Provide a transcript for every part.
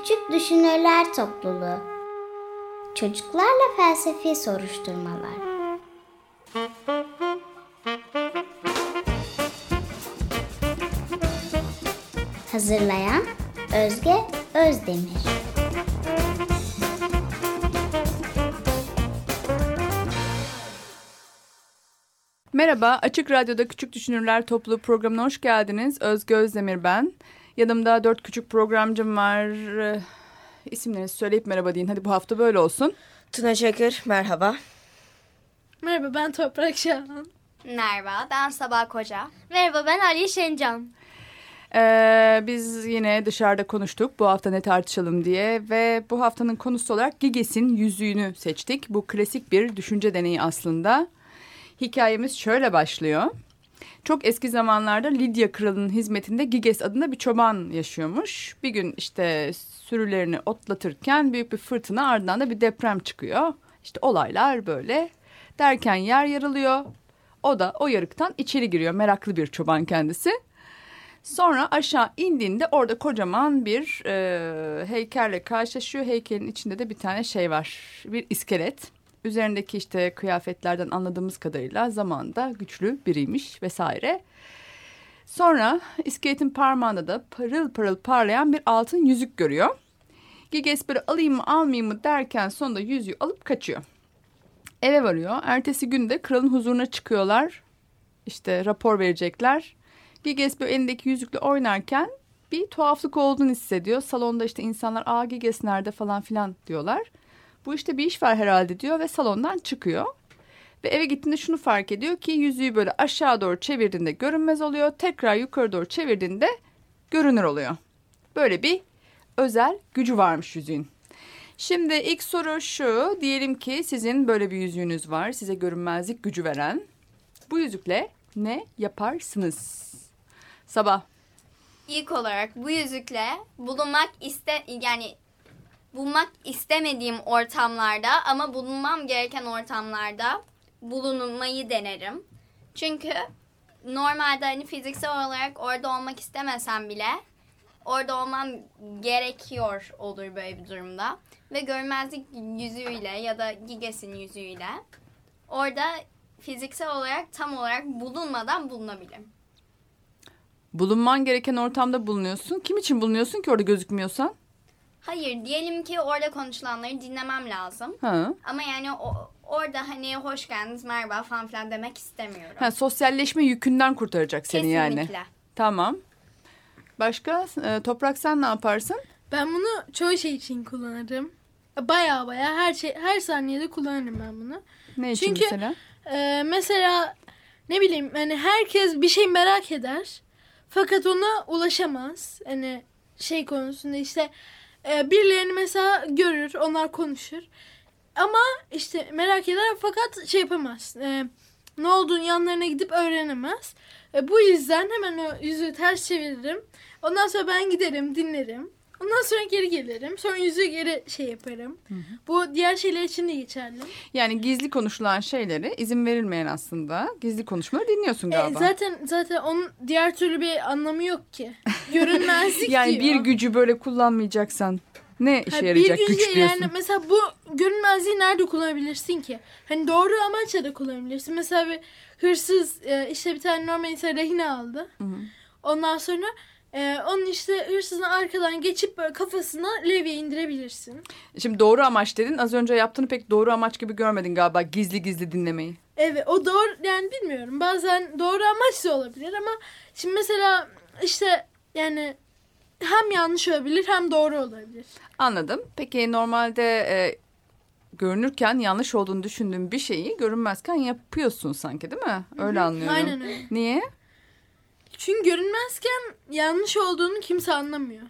Küçük Düşünürler Topluluğu Çocuklarla Felsefi Soruşturmalar Hazırlayan Özge Özdemir Merhaba, Açık Radyo'da Küçük Düşünürler Topluluğu programına hoş geldiniz. Özge Özdemir ben. Yanımda dört küçük programcım var. İsimlerinizi söyleyip merhaba deyin. Hadi bu hafta böyle olsun. Tuna Çakır, merhaba. Merhaba ben Toprak Şahan. Merhaba ben Sabah Koca. Merhaba ben Ali Şencan. Ee, biz yine dışarıda konuştuk bu hafta ne tartışalım diye ve bu haftanın konusu olarak Giges'in yüzüğünü seçtik. Bu klasik bir düşünce deneyi aslında. Hikayemiz şöyle başlıyor. Çok eski zamanlarda Lidya kralının hizmetinde Giges adında bir çoban yaşıyormuş. Bir gün işte sürülerini otlatırken büyük bir fırtına ardından da bir deprem çıkıyor. İşte olaylar böyle derken yer yarılıyor. O da o yarıktan içeri giriyor meraklı bir çoban kendisi. Sonra aşağı indiğinde orada kocaman bir e, heykelle karşılaşıyor. Heykelin içinde de bir tane şey var bir iskelet. Üzerindeki işte kıyafetlerden anladığımız kadarıyla zamanda güçlü biriymiş vesaire. Sonra iskeletin parmağında da parıl parıl parlayan bir altın yüzük görüyor. Giges böyle alayım mı almayayım mı derken sonunda yüzüğü alıp kaçıyor. Eve varıyor. Ertesi günde kralın huzuruna çıkıyorlar. İşte rapor verecekler. Giges böyle elindeki yüzükle oynarken bir tuhaflık olduğunu hissediyor. Salonda işte insanlar aa Giges nerede falan filan diyorlar. Bu işte bir iş var herhalde diyor ve salondan çıkıyor. Ve eve gittiğinde şunu fark ediyor ki yüzüğü böyle aşağı doğru çevirdiğinde görünmez oluyor. Tekrar yukarı doğru çevirdiğinde görünür oluyor. Böyle bir özel gücü varmış yüzüğün. Şimdi ilk soru şu. Diyelim ki sizin böyle bir yüzüğünüz var. Size görünmezlik gücü veren. Bu yüzükle ne yaparsınız? Sabah. İlk olarak bu yüzükle bulunmak iste yani bulmak istemediğim ortamlarda ama bulunmam gereken ortamlarda bulunmayı denerim. Çünkü normalde hani fiziksel olarak orada olmak istemesem bile orada olmam gerekiyor olur böyle bir durumda. Ve görmezlik yüzüğüyle ya da Giges'in yüzüğüyle orada fiziksel olarak tam olarak bulunmadan bulunabilirim. Bulunman gereken ortamda bulunuyorsun. Kim için bulunuyorsun ki orada gözükmüyorsan? Hayır diyelim ki orada konuşulanları dinlemem lazım. Ha. Ama yani o, orada hani hoş geldiniz merhaba falan filan demek istemiyorum. Ha, sosyalleşme yükünden kurtaracak seni Kesinlikle. yani. Tamam. Başka? Ee, Toprak sen ne yaparsın? Ben bunu çoğu şey için kullanırım. Baya baya her şey her saniyede kullanırım ben bunu. Ne için Çünkü- mesela? Ee, mesela ne bileyim hani herkes bir şey merak eder. Fakat ona ulaşamaz. Hani şey konusunda işte e, birilerini mesela görür, onlar konuşur. Ama işte merak eder fakat şey yapamaz. E, ne olduğunu yanlarına gidip öğrenemez. E, bu yüzden hemen o yüzüğü ters çeviririm. Ondan sonra ben giderim, dinlerim. Ondan sonra geri gelirim. Sonra yüzüğü geri şey yaparım. Bu diğer şeyler için de geçerli. Yani gizli konuşulan şeyleri izin verilmeyen aslında gizli konuşmaları dinliyorsun E, galiba. zaten zaten onun diğer türlü bir anlamı yok ki. Görünmezlik yani diyor. bir gücü böyle kullanmayacaksan ne işe Ha, yarayacak bir güç diyorsun? yani mesela bu görünmezliği nerede kullanabilirsin ki? Hani doğru amaçla da kullanabilirsin. Mesela bir hırsız e, işte bir tane normal insan rehine aldı. Ondan sonra e, onun işte hırsızın arkadan geçip böyle kafasına levye indirebilirsin. Şimdi doğru amaç dedin. Az önce yaptığını pek doğru amaç gibi görmedin galiba gizli gizli dinlemeyi. Evet o doğru yani bilmiyorum bazen doğru amaç da olabilir ama şimdi mesela işte yani hem yanlış olabilir hem doğru olabilir. Anladım. Peki normalde e, görünürken yanlış olduğunu düşündüğün bir şeyi görünmezken yapıyorsun sanki değil mi? Öyle anlıyorum. Aynen öyle. Niye? Çünkü görünmezken yanlış olduğunu kimse anlamıyor.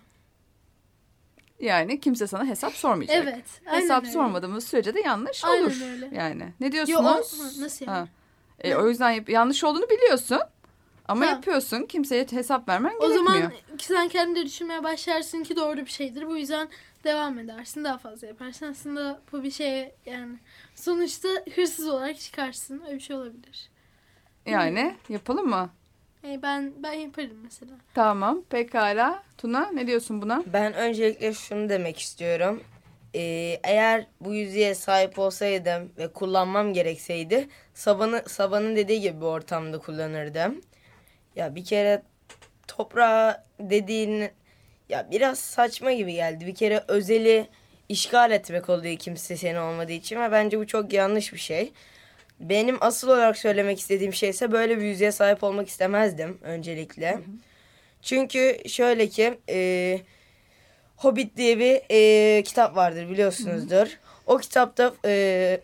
Yani kimse sana hesap sormayacak. Evet. aynen Hesap öyle. sormadığımız sürece de yanlış Aynen olur. öyle. Yani ne Yo, diyorsunuz? o, Ha, nasıl yani? Ha. E, o yüzden yap- yanlış olduğunu biliyorsun. Ama Ha. yapıyorsun. Kimseye hesap vermen O gerekmiyor. zaman sen kendi de düşünmeye başlarsın ki doğru bir şeydir. Bu yüzden devam edersin. Daha fazla yaparsın. Aslında bu bir şey yani. Sonuçta hırsız olarak çıkarsın. Öyle bir şey olabilir. Yani yapalım mı? E, ben ben yaparım mesela. Tamam pekala. Tuna ne diyorsun buna? Ben öncelikle şunu demek istiyorum. Ee, eğer bu yüzüğe sahip olsaydım ve kullanmam gerekseydi Sabah'ın Sabah'ın dediği gibi bir ortamda kullanırdım. Ya bir kere toprağa dediğin ya biraz saçma gibi geldi. Bir kere özeli işgal etmek oluyor kimse senin olmadığı için ve bence bu çok yanlış bir şey. Benim asıl olarak söylemek istediğim şey ise böyle bir yüzüğe sahip olmak istemezdim öncelikle. Çünkü şöyle ki e, Hobbit diye bir e, kitap vardır biliyorsunuzdur. O kitapta e,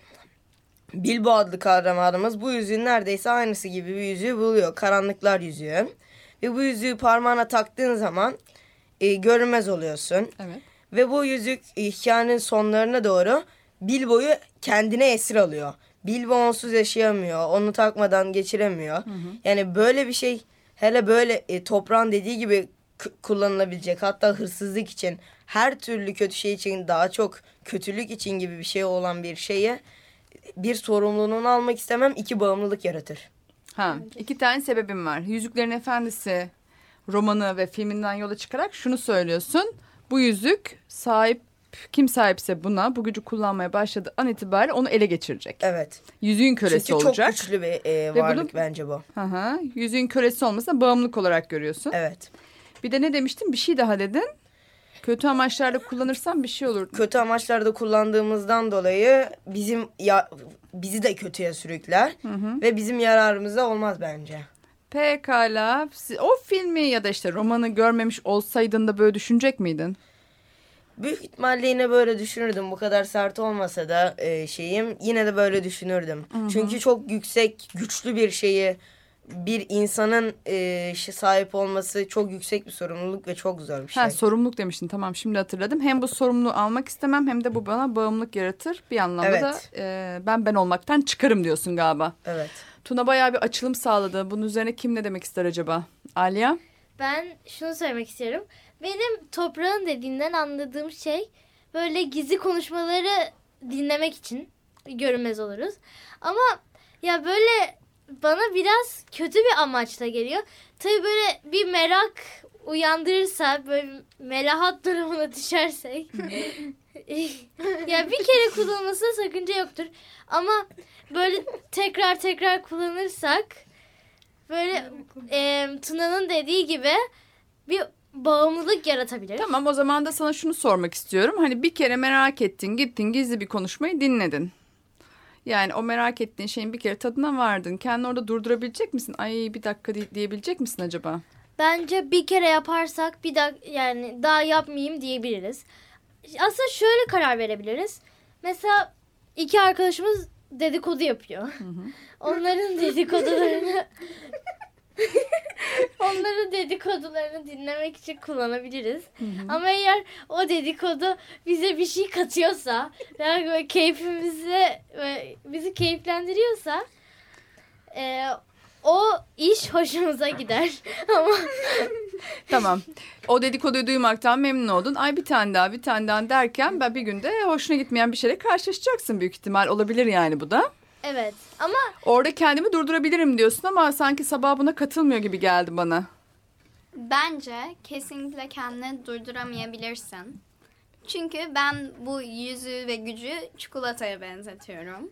Bilbo adlı kahramanımız bu yüzüğün neredeyse aynısı gibi bir yüzüğü buluyor. Karanlıklar yüzüğü. Ve bu yüzüğü parmağına taktığın zaman e, görünmez oluyorsun. Evet. Ve bu yüzük e, hikayenin sonlarına doğru Bilbo'yu kendine esir alıyor. Bilbo onsuz yaşayamıyor. Onu takmadan geçiremiyor. Yani böyle bir şey hele böyle e, toprağın dediği gibi kullanılabilecek. Hatta hırsızlık için her türlü kötü şey için daha çok kötülük için gibi bir şey olan bir şeye bir sorumluluğunu almak istemem. iki bağımlılık yaratır. Ha, iki tane sebebim var. Yüzüklerin Efendisi romanı ve filminden yola çıkarak şunu söylüyorsun. Bu yüzük sahip kim sahipse buna bu gücü kullanmaya başladığı an itibariyle onu ele geçirecek. Evet. Yüzüğün kölesi Çünkü olacak. çok güçlü bir e, varlık bunu- bence bu. Hı hı. Yüzüğün kölesi olmasına bağımlılık olarak görüyorsun. Evet. Bir de ne demiştin? Bir şey daha dedin. Kötü amaçlarla kullanırsan bir şey olur. kötü amaçlarda kullandığımızdan dolayı bizim ya bizi de kötüye sürükler ve bizim yararımıza olmaz bence. Pekala. O filmi ya da işte romanı görmemiş olsaydın da böyle düşünecek miydin? Büyük ihtimalle yine böyle düşünürdüm. Bu kadar sert olmasa da e, şeyim yine de böyle düşünürdüm. Çünkü çok yüksek, güçlü bir şeyi bir insanın e, sahip olması çok yüksek bir sorumluluk ve çok zor bir şey. Ha, sorumluluk demiştin tamam şimdi hatırladım. Hem bu sorumluluğu almak istemem hem de bu bana bağımlılık yaratır. Bir anlamda Evet. da e, ben ben olmaktan çıkarım diyorsun galiba. evet. Tuna bayağı bir açılım sağladı. Bunun üzerine kim ne demek ister acaba? Alya? Ben şunu söylemek istiyorum. Benim toprağın dediğinden anladığım şey böyle gizli konuşmaları dinlemek için görünmez oluruz. Ama ya böyle bana biraz kötü bir amaçla geliyor. Tabii böyle bir merak uyandırırsa böyle melahat durumuna düşersek ya bir kere kullanılmasına sakınca yoktur. Ama böyle tekrar tekrar kullanırsak böyle e, Tuna'nın dediği gibi bir bağımlılık yaratabilir. Tamam o zaman da sana şunu sormak istiyorum. Hani bir kere merak ettin gittin gizli bir konuşmayı dinledin. Yani o merak ettiğin şeyin bir kere tadına vardın. Kendini orada durdurabilecek misin? Ay bir dakika di- diyebilecek misin acaba? Bence bir kere yaparsak bir daha yani daha yapmayayım diyebiliriz. Aslında şöyle karar verebiliriz. Mesela iki arkadaşımız dedikodu yapıyor. Onların dedikodularını Onların dedikodularını dinlemek için kullanabiliriz. Ama eğer o dedikodu bize bir şey katıyorsa, yani böyle bizi keyiflendiriyorsa e, o iş hoşumuza gider. Ama Tamam. O dedikoduyu duymaktan memnun oldun. Ay bir tane daha bir tane daha derken ben bir günde hoşuna gitmeyen bir şeyle karşılaşacaksın büyük ihtimal. Olabilir yani bu da. evet ama Orada kendimi durdurabilirim diyorsun ama sanki sabah buna katılmıyor gibi geldi bana. Bence kesinlikle kendini durduramayabilirsin. Çünkü ben bu yüzü ve gücü çikolataya benzetiyorum.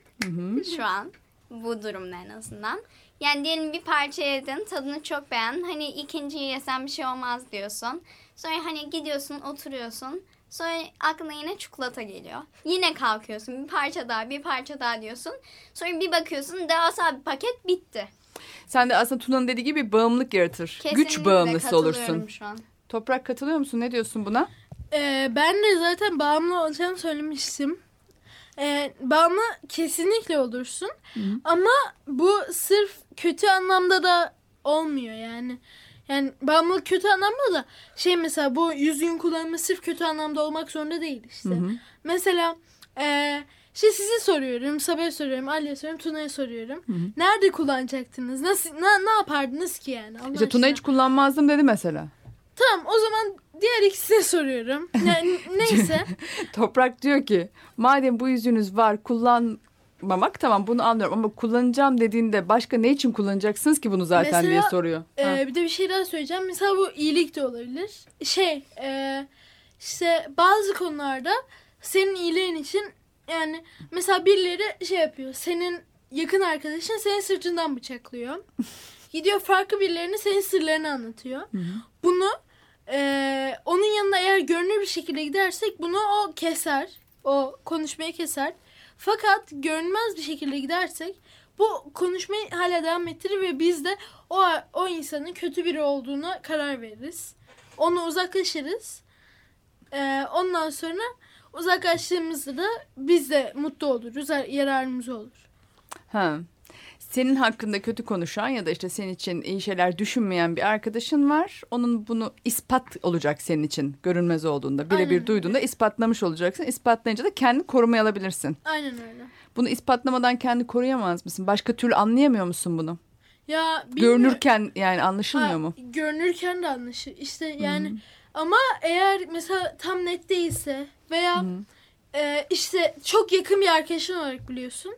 Şu an bu durumda en azından. Yani diyelim bir parça yedin, tadını çok beğendin. Hani ikinciyi yesen bir şey olmaz diyorsun. Sonra hani gidiyorsun, oturuyorsun. Sonra aklına yine çikolata geliyor. Yine kalkıyorsun, bir parça daha, bir parça daha diyorsun. Sonra bir bakıyorsun, devasa bir paket bitti. Sen de aslında Tuna'nın dediği gibi bağımlılık yaratır. Güç Kesinlikle bağımlısı katılıyorum olursun. Şu an. Toprak katılıyor musun? Ne diyorsun buna? Ee, ben de zaten bağımlı olacağını söylemiştim. Ee, bağımlı kesinlikle olursun. Ama bu sırf kötü anlamda da olmuyor yani. Yani bağımlılık kötü anlamda da şey mesela bu yüzüğün kullanımı sırf kötü anlamda olmak zorunda değil işte. Mesela eee şey size soruyorum, Sabah'a soruyorum, Ali'ye soruyorum, Tuna'ya soruyorum. Nerede kullanacaktınız? Nasıl, ne, ne yapardınız ki yani? Allah İşte Tuna hiç kullanmazdım dedi mesela. Tamam o zaman diğer ikisine soruyorum. Yani neyse. Toprak diyor ki madem bu yüzünüz var kullan kullanmamak tamam bunu anlıyorum ama kullanacağım dediğinde başka ne için kullanacaksınız ki bunu zaten Mesela, diye soruyor. Ha. bir de bir şey daha söyleyeceğim. Mesela bu iyilik de olabilir. Şey e, işte bazı konularda senin iyiliğin için yani mesela birileri şey yapıyor. Senin yakın arkadaşın senin sırtından bıçaklıyor. Gidiyor farklı birilerine senin sırlarını anlatıyor. Bunu e, onun yanına eğer görünür bir şekilde gidersek bunu o keser. O konuşmayı keser. Fakat görünmez bir şekilde gidersek bu konuşmayı hala devam ettirir ve biz de o, o insanın kötü biri olduğuna karar veririz. Onu uzaklaşırız. Ee, ondan sonra uzaklaştığımızda da biz de mutlu oluruz. Yararımız olur. Ha. Senin hakkında kötü konuşan ya da işte senin için iyi şeyler düşünmeyen bir arkadaşın var. Onun bunu ispat olacak senin için görünmez olduğunda. Birebir duyduğunda ispatlamış olacaksın. İspatlayınca da kendi korumaya alabilirsin. Aynen öyle. Bunu ispatlamadan kendi koruyamaz mısın? Başka türlü anlayamıyor musun bunu? Ya bilmiyorum. Görünürken yani anlaşılmıyor Ha, mu? Görünürken de anlaşılır. İşte yani ama eğer mesela tam net değilse veya e, işte çok yakın bir arkadaşın olarak biliyorsun.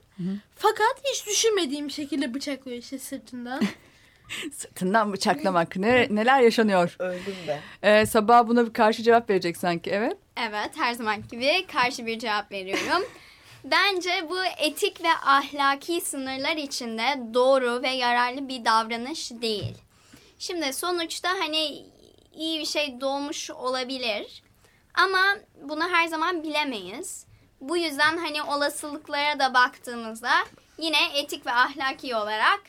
Fakat hiç düşünmediğim şekilde bıçaklıyor işte sırtından. Sırtından bıçaklamak. Ne, neler yaşanıyor? Öldüm ben. Ee, sabah buna bir karşı cevap verecek sanki. Evet. Evet her zaman gibi karşı bir cevap veriyorum. Bence bu etik ve ahlaki sınırlar içinde doğru ve yararlı bir davranış değil. Şimdi sonuçta hani iyi bir şey doğmuş olabilir. Ama bunu her zaman bilemeyiz. Bu yüzden hani olasılıklara da baktığımızda yine etik ve ahlaki olarak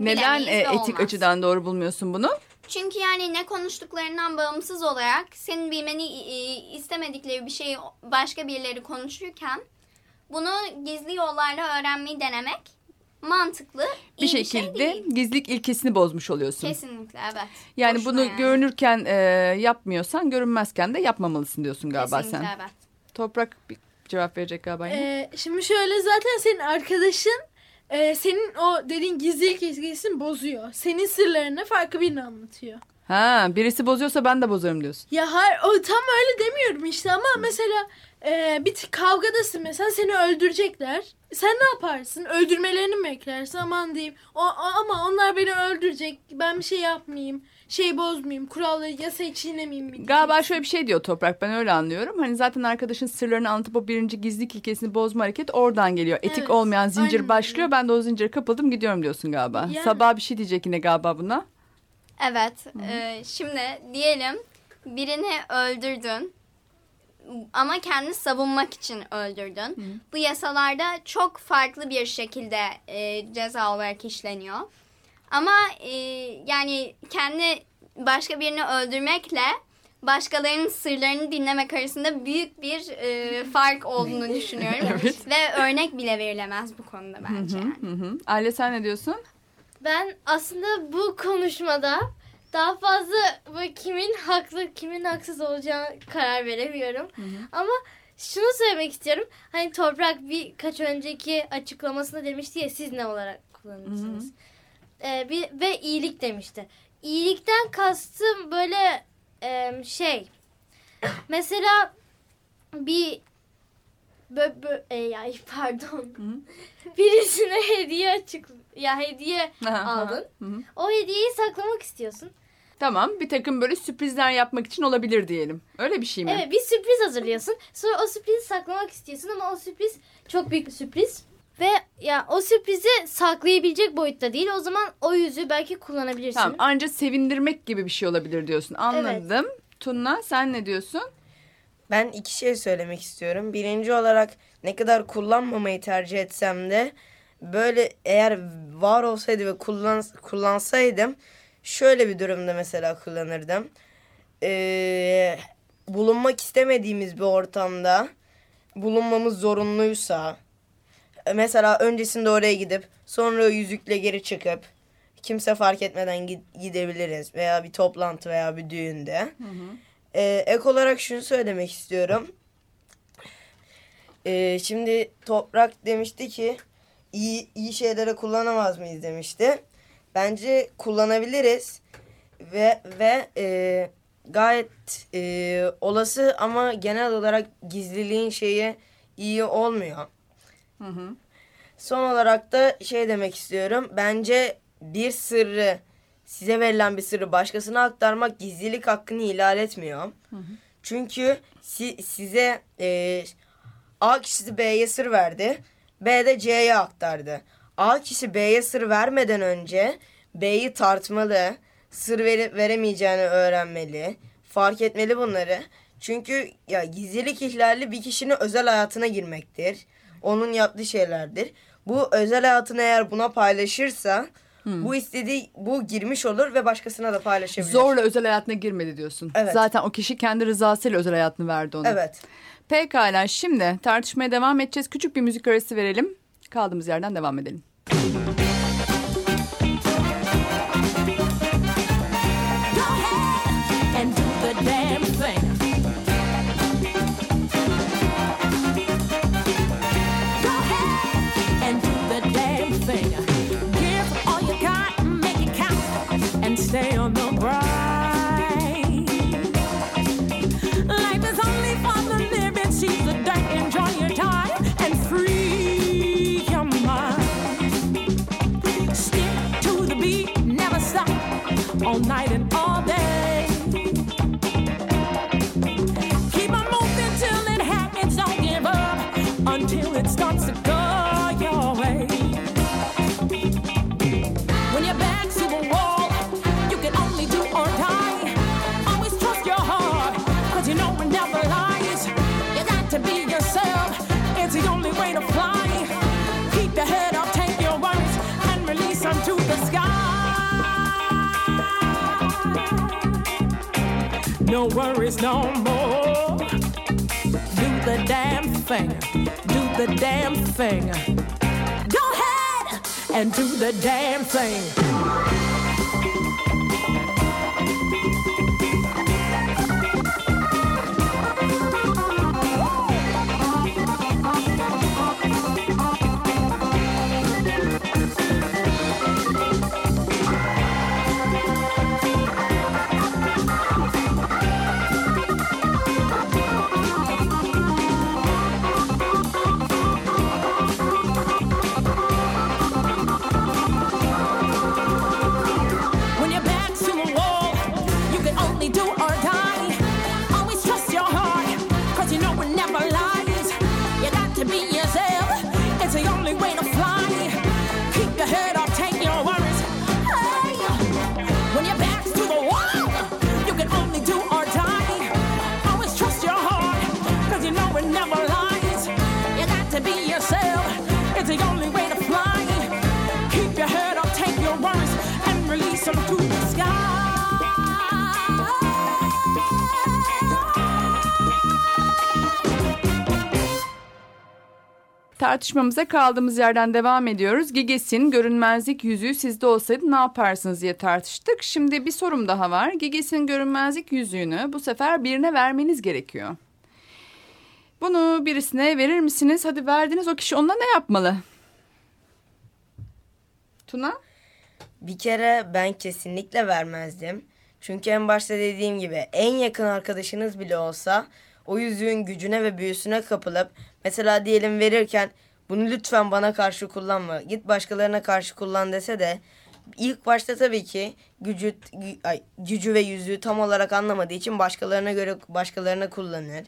Neden e, etik olmaz. açıdan doğru bulmuyorsun bunu? Çünkü yani ne konuştuklarından bağımsız olarak senin bilmeni istemedikleri bir şeyi başka birileri konuşurken bunu gizli yollarla öğrenmeyi denemek mantıklı. Bir iyi şey şekilde değil. gizlilik ilkesini bozmuş oluyorsun. Kesinlikle evet. Yani Boşuna bunu yani. görünürken e, yapmıyorsan görünmezken de yapmamalısın diyorsun galiba Kesinlikle sen. evet. Toprak bir cevap verecek galiba. yine. Ee, şimdi şöyle zaten senin arkadaşın e, senin o dediğin gizlilik ilgisini bozuyor. Senin sırlarını farklı birine anlatıyor. Ha birisi bozuyorsa ben de bozarım diyorsun. Ya hayır o tam öyle demiyorum işte ama mesela e, bir t- kavgadasın mesela seni öldürecekler. Sen ne yaparsın? Öldürmelerini mi beklersin? Aman diyeyim. O, o- ama onlar beni öldürecek. Ben bir şey yapmayayım. Şey bozmayayım. Kuralları yasayı çiğnemeyeyim. mi Galiba şöyle bir şey diyor Toprak ben öyle anlıyorum. Hani zaten arkadaşın sırlarını anlatıp o birinci gizlilik ilkesini bozma hareket oradan geliyor. Etik Evet, olmayan zincir aynen başlıyor. Ben de o zincire kapıldım gidiyorum diyorsun galiba. Yani. Sabah bir şey diyecek yine galiba buna. Evet. e, şimdi diyelim birini öldürdün ama kendini savunmak için öldürdün. Bu yasalarda çok farklı bir şekilde e, ceza olarak işleniyor. Ama e, yani kendi başka birini öldürmekle başkalarının sırlarını dinlemek arasında büyük bir e, fark olduğunu düşünüyorum. Evet. Ve örnek bile verilemez bu konuda bence. yani. Hı hı. Aile sen ne diyorsun? Ben aslında bu konuşmada daha fazla böyle kimin haklı kimin haksız olacağına karar veremiyorum. Ama şunu söylemek istiyorum. Hani Toprak birkaç önceki açıklamasında demişti ya siz ne olarak kullanırsınız. Ee, bir, ve iyilik demişti. İyilikten kastım böyle e, şey mesela bir bö, bö, e, ya, pardon birisine hediye açık ya hediye aldın. Hı hı. O hediyeyi saklamak istiyorsun. Tamam bir takım böyle sürprizler yapmak için olabilir diyelim. Öyle bir şey mi? Evet bir sürpriz hazırlıyorsun. Sonra o sürprizi saklamak istiyorsun ama o sürpriz çok büyük bir sürpriz. Ve ya o sürprizi saklayabilecek boyutta değil. O zaman o yüzüğü belki kullanabilirsin. Tamam anca sevindirmek gibi bir şey olabilir diyorsun. Anladım. Tunna sen ne diyorsun? Ben iki şey söylemek istiyorum. Birinci olarak ne kadar kullanmamayı tercih etsem de böyle eğer var olsaydı ve kullan, kullansaydım şöyle bir durumda mesela kullanırdım. Ee, bulunmak istemediğimiz bir ortamda bulunmamız zorunluysa e, mesela öncesinde oraya gidip sonra yüzükle geri çıkıp kimse fark etmeden gid- gidebiliriz veya bir toplantı veya bir düğünde. Ee, ek olarak şunu söylemek istiyorum. Ee, şimdi Toprak demişti ki iyi iyi şeylere kullanamaz mıyız demişti. Bence kullanabiliriz ve ve e, gayet e, olası ama genel olarak gizliliğin şeyi iyi olmuyor. Hı hı. Son olarak da şey demek istiyorum. Bence bir sırrı size verilen bir sırrı başkasına aktarmak gizlilik hakkını ihlal etmiyor. Çünkü si- size e, A kişisi B'ye sır verdi. B de C'ye aktardı. A kişi B'ye sır vermeden önce B'yi tartmalı. Sır verip veremeyeceğini öğrenmeli. Fark etmeli bunları. Çünkü ya gizlilik ihlali bir kişinin özel hayatına girmektir. Onun yaptığı şeylerdir. Bu özel hayatını eğer buna paylaşırsa bu istediği bu girmiş olur ve başkasına da paylaşabilir. Zorla özel hayatına girmedi diyorsun. Evet. Zaten o kişi kendi rızasıyla özel hayatını verdi ona. Evet. Pekala şimdi tartışmaya devam edeceğiz. Küçük bir müzik arası verelim. Kaldığımız yerden devam edelim. Worries no more. Do the damn thing. Do the damn thing. Go ahead and do the damn thing. Tartışmamıza kaldığımız yerden devam ediyoruz. Giges'in görünmezlik yüzüğü sizde olsaydı ne yaparsınız diye tartıştık. Şimdi bir sorum daha var. Giges'in görünmezlik yüzüğünü bu sefer birine vermeniz gerekiyor. Bunu birisine verir misiniz? Hadi verdiniz o kişi onunla ne yapmalı? Tuna? Bir kere ben kesinlikle vermezdim. Çünkü en başta dediğim gibi en yakın arkadaşınız bile olsa o yüzüğün gücüne ve büyüsüne kapılıp mesela diyelim verirken bunu lütfen bana karşı kullanma git başkalarına karşı kullan dese de ilk başta tabii ki gücü gü- ay, gücü ve yüzüğü tam olarak anlamadığı için başkalarına göre başkalarına kullanır.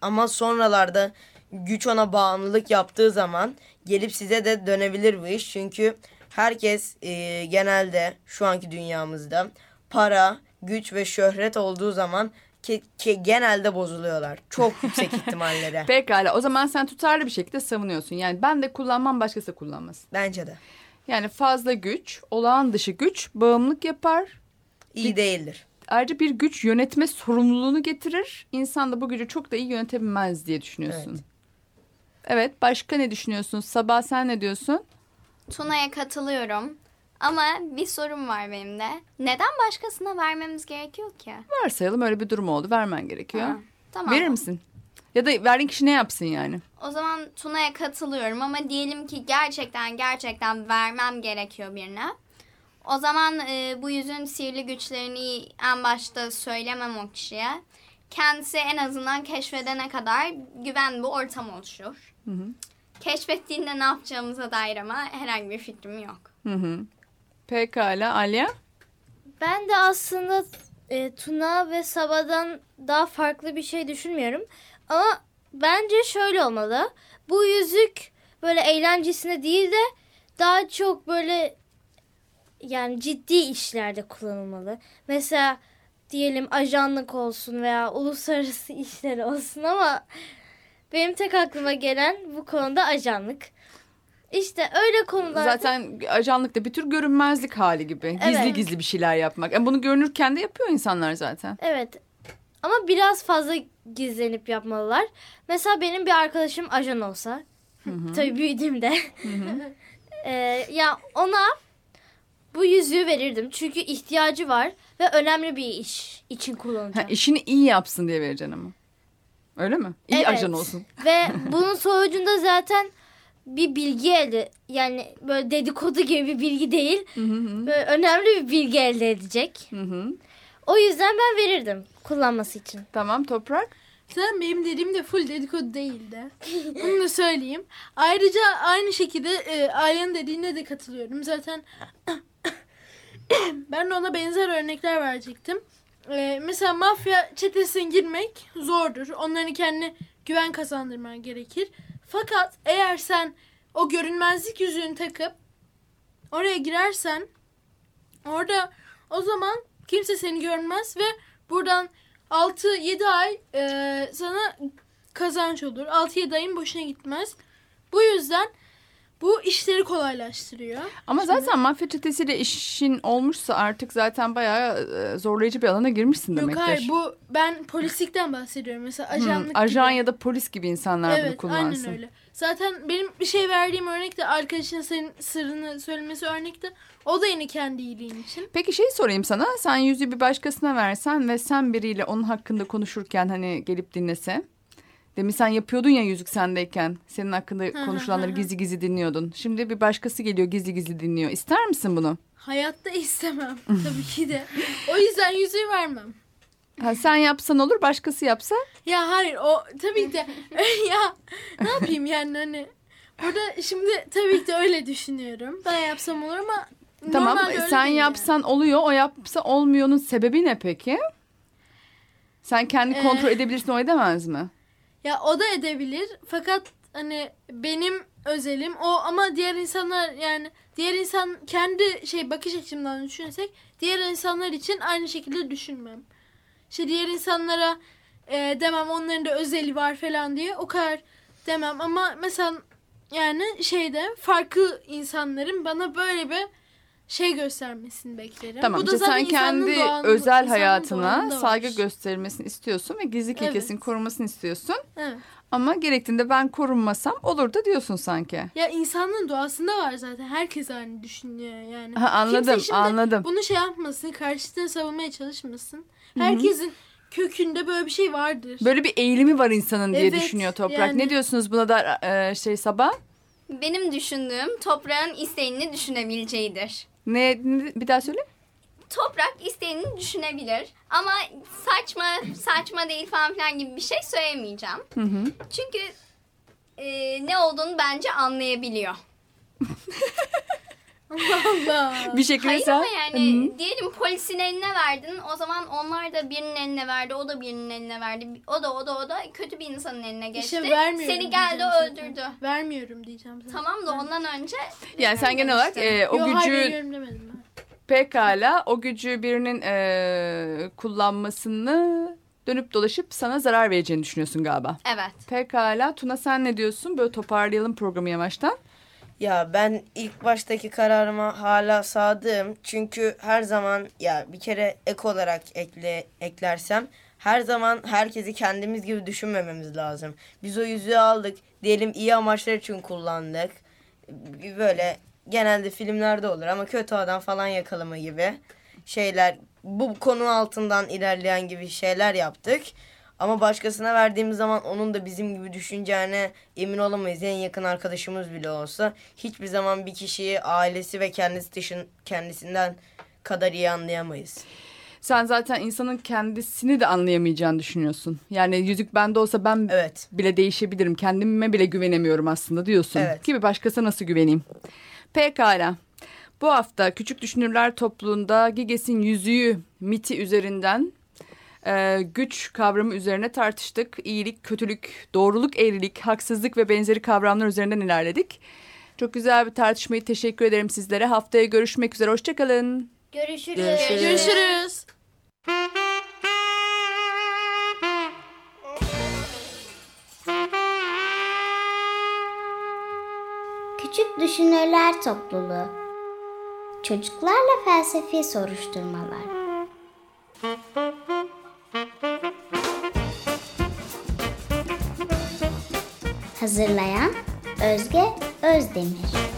Ama sonralarda güç ona bağımlılık yaptığı zaman gelip size de dönebilir bu iş. Çünkü herkes e, genelde şu anki dünyamızda para, güç ve şöhret olduğu zaman ki, ki genelde bozuluyorlar. Çok yüksek ihtimalleri. Pekala o zaman sen tutarlı bir şekilde savunuyorsun. Yani ben de kullanmam başkası kullanmasın. Bence de. Yani fazla güç, olağan dışı güç bağımlılık yapar. İyi değildir. Ayrıca bir güç yönetme sorumluluğunu getirir. İnsan da bu gücü çok da iyi yönetebilmez diye düşünüyorsun. Evet. Evet, başka ne düşünüyorsun? Sabah sen ne diyorsun? Tuna'ya katılıyorum. Ama bir sorum var benim de. Neden başkasına vermemiz gerekiyor ki? Varsayalım öyle bir durum oldu. Vermen gerekiyor. Ha, tamam. Verir misin? Ya da verdiğin kişi ne yapsın yani? O zaman Tuna'ya katılıyorum ama diyelim ki gerçekten gerçekten vermem gerekiyor birine. O zaman e, bu yüzün sihirli güçlerini en başta söylemem o kişiye. Kendisi en azından keşfedene kadar güven bir ortam oluşur. Keşfettiğinde ne yapacağımıza dair ama herhangi bir fikrim yok. Hı hı. Pekala Alya. Ben de aslında e, Tuna ve Sabah'dan daha farklı bir şey düşünmüyorum. Ama bence şöyle olmalı. Bu yüzük böyle eğlencesine değil de daha çok böyle yani ciddi işlerde kullanılmalı. Mesela diyelim ajanlık olsun veya uluslararası işler olsun ama benim tek aklıma gelen bu konuda ajanlık. İşte öyle konularda Zaten ajanlık da bir tür görünmezlik hali gibi. Gizli Evet. gizli bir şeyler yapmak. Yani bunu görünürken de yapıyor insanlar zaten. Evet. Ama biraz fazla gizlenip yapmalılar. Mesela benim bir arkadaşım ajan olsa. Tabii büyüdüğümde. Ee, ya ona bu yüzüğü verirdim. Çünkü ihtiyacı var ve önemli bir iş için Ha, kullanacak. işini iyi yapsın diye vereceksin ama. Öyle mi? İyi Evet. ajan olsun. ve bunun sonucunda zaten bir bilgi elde yani böyle dedikodu gibi bir bilgi değil. Böyle önemli bir bilgi elde edecek. Hı hı. O yüzden ben verirdim kullanması için. Tamam toprak. Sen benim dediğim de full dedikodu değildi. Bunu da söyleyeyim. Ayrıca aynı şekilde e, Arya'nın dediğine de katılıyorum. Zaten ben de ona benzer örnekler verecektim. E, mesela mafya çetesine girmek zordur. Onların kendine güven kazandırman gerekir. Fakat eğer sen o görünmezlik yüzüğünü takıp oraya girersen orada o zaman kimse seni görmez ve buradan 6-7 ay e, sana kazanç olur. 6-7 ayın boşuna gitmez. Bu yüzden bu işleri kolaylaştırıyor. Ama zaten mafya çetesiyle işin olmuşsa artık zaten bayağı e, zorlayıcı bir alana girmişsin Yok demektir. hayır bu ben polislikten bahsediyorum. Mesela ajanlık Hmm, ajan gibi. ya da polis gibi insanlar bunu Evet kullansın. aynen öyle. Zaten benim bir şey verdiğim örnekte arkadaşın senin sırrını söylemesi örnekte o da yine kendi iyiliğin için. Peki şey sorayım sana. Sen yüzüğü bir başkasına versen ve sen biriyle onun hakkında konuşurken hani gelip dinlese. Demin sen yapıyordun ya yüzük sendeyken. Senin hakkında konuşulanları gizli gizli dinliyordun. Şimdi bir başkası geliyor gizli gizli dinliyor. İster misin bunu? Hayatta istemem tabii ki de. O yüzden yüzüğü vermem. Ha, sen yapsan olur başkası yapsa. Ya hayır o tabii ki de ya ne yapayım yani hani burada şimdi tabii ki de öyle düşünüyorum. Ben yapsam olur ama Tamam normalde sen yapsan oluyor o yapsa olmuyor'nun sebebi ne peki? Sen kendi Ee, kontrol edebilirsin o edemez mi? Ya o da edebilir. Fakat hani benim özelim o. Ama diğer insanlar yani diğer insan kendi şey bakış açımdan düşünsek diğer insanlar için aynı şekilde düşünmem. İşte diğer insanlara e, demem onların da özeli var falan diye o kadar demem. Ama mesela yani şeyde farklı insanların bana böyle bir şey göstermesini beklerim. Tamam Bu da işte zaten sen kendi doğan- özel hayatına saygı gösterilmesini istiyorsun ve gizlilik Evet. ilkesini korumasını istiyorsun. Evet. Ama gerektiğinde ben korunmasam olur da diyorsun sanki. Ya insanın doğasında var zaten. Herkes aynı düşünüyor yani. Ha, anladım, Kimse şimdi anladım. Bunu şey yapmasın, karşısını savunmaya çalışmasın. Herkesin kökünde böyle bir şey vardır. Böyle bir eğilimi var insanın diye Evet, düşünüyor Toprak. yani- Ne diyorsunuz buna da e, şey Sabah? Benim düşündüğüm toprağın isteğini düşünebileceğidir. Ne, bir daha söyle. Toprak isteğini düşünebilir ama saçma saçma değil falan filan gibi bir şey söylemeyeceğim. Hı hı. Çünkü e, ne olduğunu bence anlayabiliyor. Allah. Bir şekilde Hayır sen... ama yani diyelim polisin eline verdin o zaman onlar da birinin eline verdi o da birinin eline verdi o da o da o da kötü bir insanın eline geçti. İşte vermiyorum Seni geldi öldürdü. Vermiyorum diyeceğim zaten. Tamam da ondan önce Yani sen genel olarak e, o Yo, gücü hayır veriyorum demedim ben. pekala o gücü birinin e, kullanmasını dönüp dolaşıp sana zarar vereceğini düşünüyorsun galiba. Evet. Pekala Tuna sen ne diyorsun? Böyle toparlayalım programı yavaştan. Ya ben ilk baştaki kararıma hala sadığım. Çünkü her zaman ya bir kere ek olarak ekle eklersem her zaman herkesi kendimiz gibi düşünmememiz lazım. Biz o yüzüğü aldık. Diyelim iyi amaçlar için kullandık. Böyle genelde filmlerde olur ama kötü adam falan yakalama gibi şeyler bu konu altından ilerleyen gibi şeyler yaptık. Ama başkasına verdiğimiz zaman onun da bizim gibi düşüneceğine emin olamayız. En yakın arkadaşımız bile olsa hiçbir zaman bir kişiyi ailesi ve kendisi dışın kendisinden kadar iyi anlayamayız. Sen zaten insanın kendisini de anlayamayacağını düşünüyorsun. Yani yüzük bende olsa ben Evet. bile değişebilirim. Kendime bile güvenemiyorum aslında diyorsun. Evet. Gibi başkasına nasıl güveneyim? Pekala. Bu hafta Küçük Düşünürler topluluğunda Giges'in yüzüğü miti üzerinden e, güç kavramı üzerine tartıştık. İyilik, kötülük, doğruluk, eğrilik, haksızlık ve benzeri kavramlar üzerinden ilerledik. Çok güzel bir tartışmayı teşekkür ederim sizlere. Haftaya görüşmek üzere. Hoşçakalın. Görüşürüz. Görüşürüz. Görüşürüz. Küçük Düşünürler Topluluğu Çocuklarla Felsefi Soruşturmalar Hazırlayan Özge Özdemir